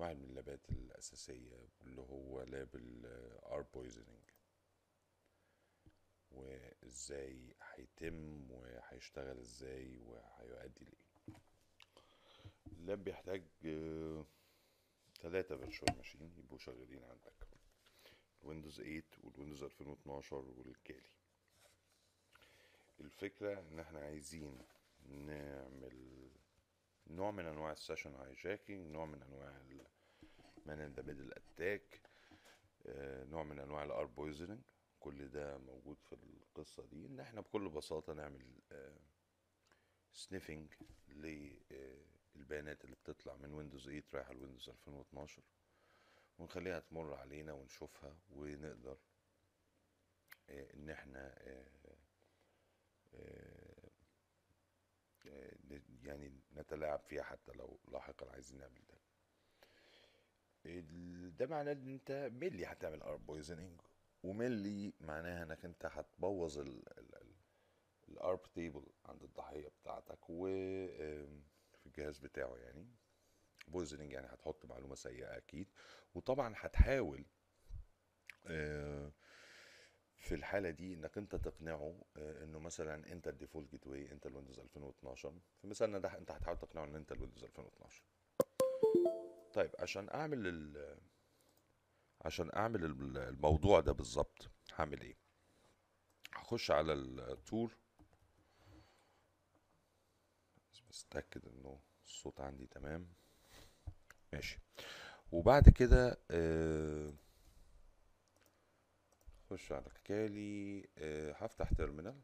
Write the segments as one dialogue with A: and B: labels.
A: واحد من اللابات الأساسية اللي هو لاب الار بويزنينج وإزاي هيتم وهيشتغل إزاي وهيؤدي لإيه. اللاب بيحتاج تلاتة فيرتشوال ماشين يبقوا شغالين عندك. الويندوز 8 والويندوز 2012 والكالي الفكرة إن إحنا عايزين نعمل نوع من أنواع السيشن هايجاكينج نوع من أنواع مان ان ذا ميدل أتاك نوع من أنواع الار بويزنينج كل ده موجود في القصة دي. إن إحنا بكل بساطة نعمل سنيفنج للبيانات اللي بتطلع من ويندوز 8 رايحة لويندوز 2012 ونخليها تمر علينا ونشوفها ونقدر آه، إن إحنا آه، آه، آه، يعني نتلاعب فيها حتى لو لاحقا عايزين نعمل ده. ده معناه إن أنت ملي هتعمل ار بويزنينج وملي معناها إنك أنت هتبوظ الارب تيبل عند الضحية بتاعتك و في الجهاز بتاعه يعني. بويزنينج يعني هتحط معلومة سيئة أكيد. وطبعا هتحاول آه، في الحالة دي إنك أنت تقنعه آه، إنه مثلا أنت الديفولت جيت واي انت الويندوز 2012 في ده أنت هتحاول تقنعه إن أنت الويندوز 2012 طيب عشان أعمل ال عشان أعمل ال- الموضوع ده بالظبط هعمل إيه؟ هخش على التور. بس اتاكد إنه الصوت عندي تمام. ماشي. وبعد كده آه، خش على الكالي آه، هفتح تيرمينال.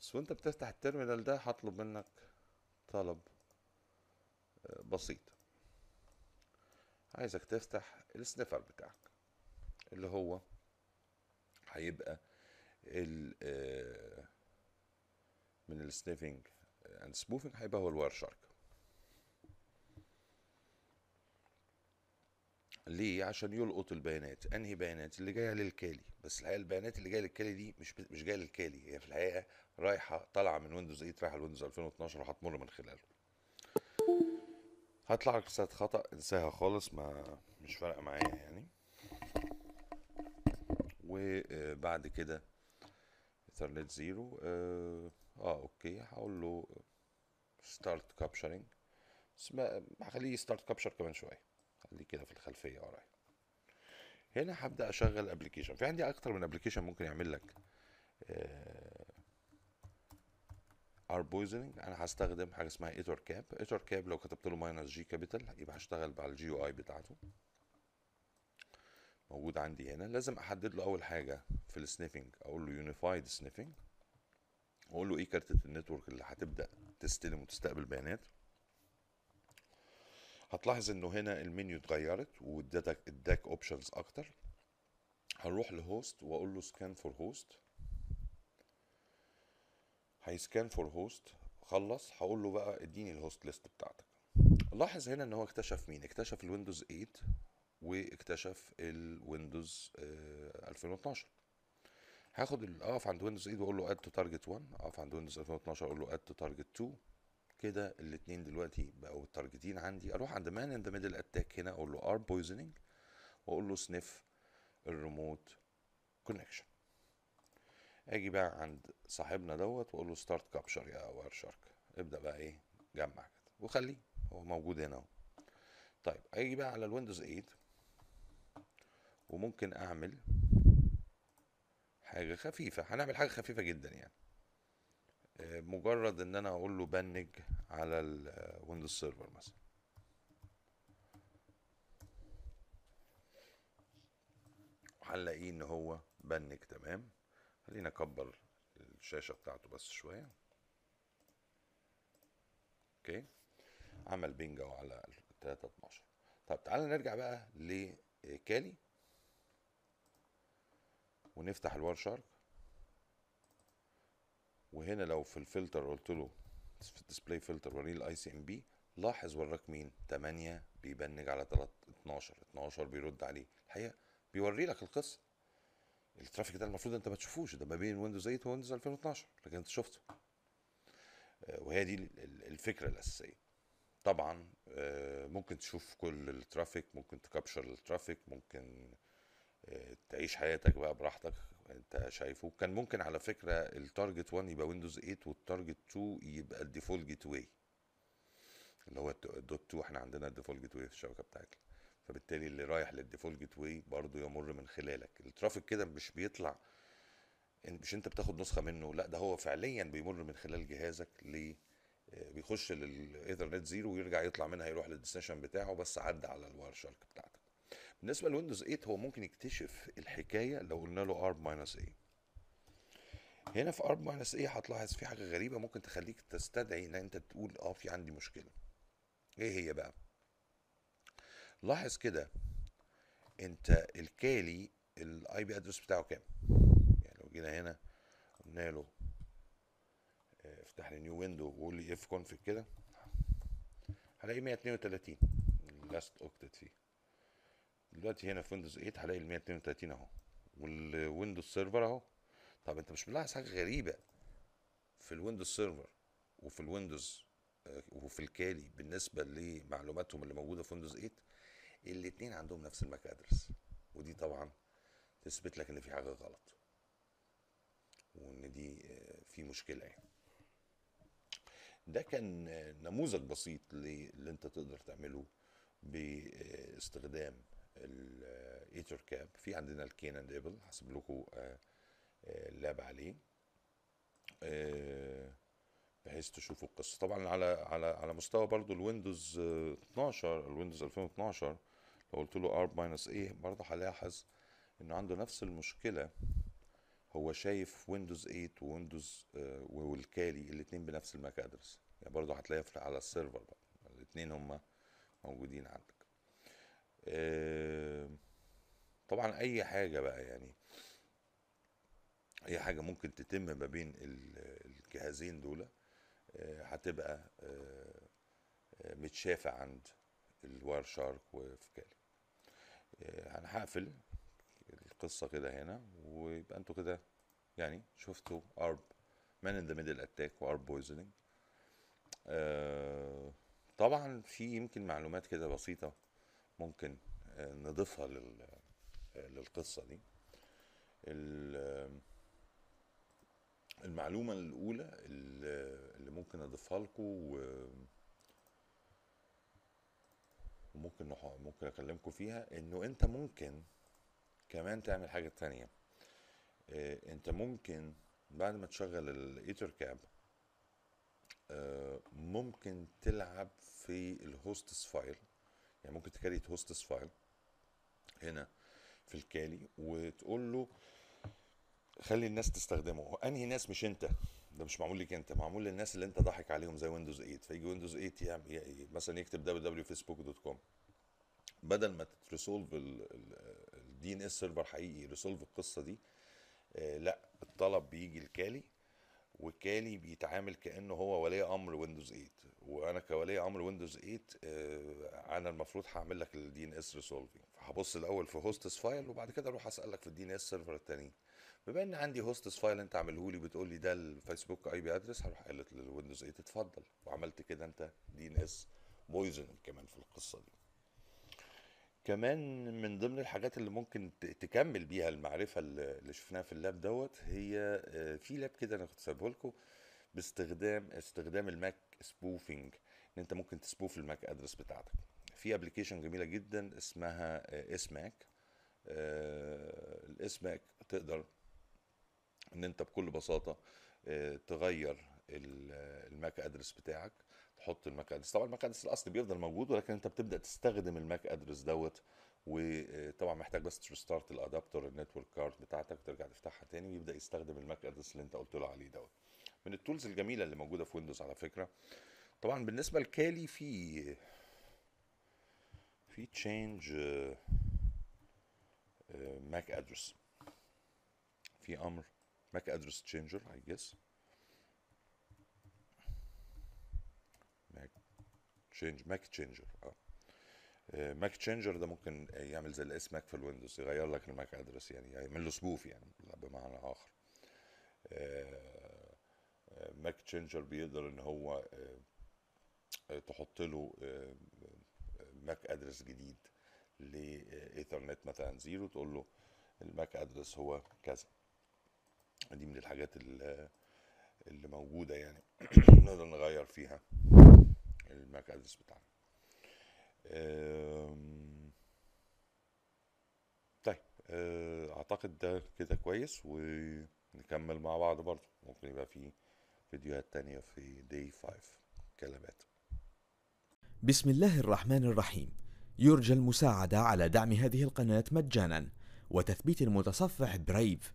A: بس وأنت بتفتح التيرمينال ده هطلب منك طلب آه، بسيط. عايزك تفتح السنيفر بتاعك اللي هو هيبقى ال آه، من السنيفنج اند سموثنج هيبقى هو الواير شارك ليه؟ عشان يلقط البيانات. أنهي بيانات؟ اللي جاية للكالي. بس الحقيقة البيانات اللي جاية للكالي دي مش مش جاية للكالي. هي في الحقيقة رايحة طالعة من ويندوز 8 رايحة لويندوز 2012 وهتمر من خلاله. هطلع رسالة خطأ انساها خالص ما مش فارقة معايا يعني. وبعد كده ايثرنت زيرو آه آه، أوكي هقول له ستارت كابشرنج بس هخليه ستارت كابشر كمان شوية خليه كده في الخلفية ورايا هنا هبدأ أشغل ابلكيشن في عندي أكتر من ابلكيشن ممكن يعمل لك ار بويزنينج أنا هستخدم حاجة اسمها ايتور كاب ايتور كاب لو كتبت له ماينس جي كابيتال يبقى هشتغل على الجي يو اي بتاعته. موجود عندي هنا. لازم أحدد له أول حاجة في السنيفنج أقول له يونيفايد سنيفنج وأقول له إيه كارتة النتورك اللي هتبدأ تستلم وتستقبل بيانات. هتلاحظ إنه هنا المنيو اتغيرت وادتك اداك اوبشنز أكتر. هنروح لهوست وأقول له سكان فور هوست هيسكان فور هوست خلص هقول له بقى اديني الهوست ليست بتاعتك. لاحظ هنا إن هو اكتشف مين؟ اكتشف الويندوز 8 واكتشف الويندوز آه، 2012 هاخد اقف عند ويندوز 8 واقول له اد تو تارجت 1 اقف عند ويندوز 2012 أقول له اد تو تارجت 2 كده الاثنين دلوقتي بقوا التارجتين عندي. أروح عند مان ان ذا ميدل اتاك هنا أقول له ار بويزنينج واقول له سنيف الريموت كونكشن أجي بقى عند صاحبنا دوت واقول له ستارت كابشر يا واير شارك. ابدأ بقى إيه جمع كده وخليه هو موجود هنا اهو. طيب أجي بقى على الويندوز 8 وممكن اعمل حاجة خفيفة. هنعمل حاجة خفيفة جدا يعني. آه، مجرد إن أنا أقول له بنج على الويندوز سيرفر مثلا. هنلاقيه إن هو بنج تمام؟ خلينا أكبر الشاشة بتاعته بس شوية. أوكي. عمل بينج على 3 12 طب تعالى نرجع بقى كالي ونفتح الوار شارك. وهنا لو في الفلتر قلت له في الديسبلاي فلتر وريني الاي سي إم بي لاحظ وراك مين؟ 8 بيبنج على 12 12 بيرد عليه. الحقيقة بيوري لك القصة. الترافيك ده المفروض انت ما تشوفوش ده ما بين ويندوز 8 ويندوز 2012 لكن انت شفته. آه، وهي دي الفكرة الأساسية. طبعا آه، ممكن تشوف كل الترافيك ممكن تكابشر الترافيك ممكن آه، تعيش حياتك بقى براحتك انت شايفه. كان ممكن على فكرة التارجت 1 يبقى ويندوز 8 والتارجت 2 يبقى الديفولت جيت واي اللي هو الدوت 2 إحنا عندنا الديفولت جيت واي في الشبكة بتاعتنا. فبالتالي اللي رايح للديفولت جيت واي برضه يمر من خلالك. الترافيك كده مش بيطلع مش أنت بتاخد نسخة منه لا ده هو فعليا بيمر من خلال جهازك ل آه، بيخش للإيثرنت زيرو ويرجع يطلع منها يروح للديستنيشن بتاعه بس عدى على الواير شارك بتاعتك. بالنسبة لويندوز 8 هو ممكن يكتشف الحكاية لو قلنا له ارب ماينس إيه هنا في ارب ماينس إيه هتلاحظ في حاجة غريبة ممكن تخليك تستدعي إن أنت تقول آه في عندي مشكلة. إيه هي بقى؟ لاحظ كده انت الكالي الاي بي ادرس بتاعه كام؟ يعني لو جينا هنا قلنا له آه، افتح لي نيو ويندو وقول لي اف كونفيج كده هلاقي 132 لاست اوكتت فيه. دلوقتي هنا في ويندوز 8 هلاقي ال 132 اهو والويندوز سيرفر اهو. طب انت مش ملاحظ حاجة غريبة؟ في الويندوز سيرفر وفي الويندوز آه، وفي الكالي بالنسبة لمعلوماتهم اللي موجودة في ويندوز 8 الاثنين عندهم نفس الماك ادرس ودي طبعا تثبت لك إن في حاجة غلط وإن دي آه، في مشكلة يعني. ده كان نموذج بسيط اللي أنت تقدر تعمله باستخدام الايتر كاب في عندنا الكين اند ايبل هسيب لكم آه، آه، اللاب عليه بحيث تشوفوا القصة. طبعا على على على مستوى برضو الويندوز 12 الويندوز 2012 لو قلت له ارب ماينس إيه برضه هلاحظ إنه عنده نفس المشكلة. هو شايف ويندوز 8 ويندوز آه والكالي الاثنين بنفس الماك أدرس. يعني برضه هتلاقيها على السيرفر بقى. الاثنين هما موجودين عندك. آه طبعا أي حاجة بقى يعني أي حاجة ممكن تتم ما بين الجهازين دول آه هتبقى آه متشافة عند الواير شارك وفي كالي. آه، أنا هقفل القصة كده هنا ويبقى أنتوا كده يعني شفتوا أرب مان ان ذا ميدل اتاك وأرب بويزنينج طبعا في يمكن معلومات كده بسيطة ممكن آه، نضيفها لل آه، للقصة دي. المعلومة الأولى اللي ممكن أضيفها لكم وممكن ممكن أكلمكم فيها إنه أنت ممكن كمان تعمل حاجة تانية. آه أنت ممكن بعد ما تشغل الايتر كاب آه ممكن تلعب في الهوستس فايل يعني ممكن تكريت هوستس فايل هنا في الكالي وتقول له خلي الناس تستخدمه. أنهي ناس مش أنت؟ ده مش معمول لك انت معمول للناس اللي انت ضاحك عليهم زي ويندوز 8 فيجي ويندوز 8 يعني مثلا يكتب www.facebook.com بدل ما تريسولف الدي ان اس سيرفر حقيقي ريسولف القصة دي آه لا الطلب بيجي لكالي وكالي بيتعامل كأنه هو ولي أمر ويندوز 8 وأنا كولي أمر ويندوز 8 آه أنا المفروض هعمل لك الدي ان اس ريسولفنج فهبص الأول في هوستس فايل وبعد كده أروح أسألك في الدي ان اس سيرفر التانيين. بما إن عندي هوستس فايل أنت عامله لي بتقول لي ده الفيسبوك اي بي ادرس هروح قايل للويندوز 8 اتفضل وعملت كده أنت دي ان اس بويزن كمان في القصة دي. كمان من ضمن الحاجات اللي ممكن تكمل بيها المعرفة اللي شفناها في اللاب دوت هي آه، في لاب كده أنا كنت سايبه لكم باستخدام استخدام الماك سبوفنج إن أنت ممكن تسبوف الماك ادرس بتاعتك. في ابلكيشن جميلة جدا اسمها اسماك الاسماك تقدر إن أنت بكل بساطة آه، تغير الماك ادرس بتاعك تحط الماك ادرس طبعا الماك ادرس الاصلي بيفضل موجود ولكن أنت بتبدأ تستخدم الماك ادرس دوت وطبعا محتاج بس ترستارت الادابتور النتورك كارد بتاعتك وترجع تفتحها تاني ويبدأ يستخدم الماك ادرس اللي أنت قلت له عليه دوت. من التولز الجميلة اللي موجودة في ويندوز على فكرة. طبعا بالنسبة لكالي في في تشينج ماك ادرس في أمر ماك ادرس تشينجر اي جس ماك تشينج ماك تشينجر آه. ماك تشينجر ده ممكن يعمل زي الاس ماك في الويندوز يغير لك الماك ادرس يعني يعمل له سبوف يعني بمعنى آخر. ماك تشينجر بيقدر إن هو تحط له ماك ادرس جديد لايثرنت مثلا زيرو تقول له الماك ادرس هو كذا. دي من الحاجات اللي موجودة يعني. نقدر نغير فيها الماك ادرس بتاعنا طيب أعتقد ده كده كويس ونكمل مع بعض برضو ممكن يبقى في فيديوهات تانية في داي 5 كلمات.
B: بسم الله الرحمن الرحيم. يرجى المساعدة على دعم هذه القناة مجانا وتثبيت المتصفح برايف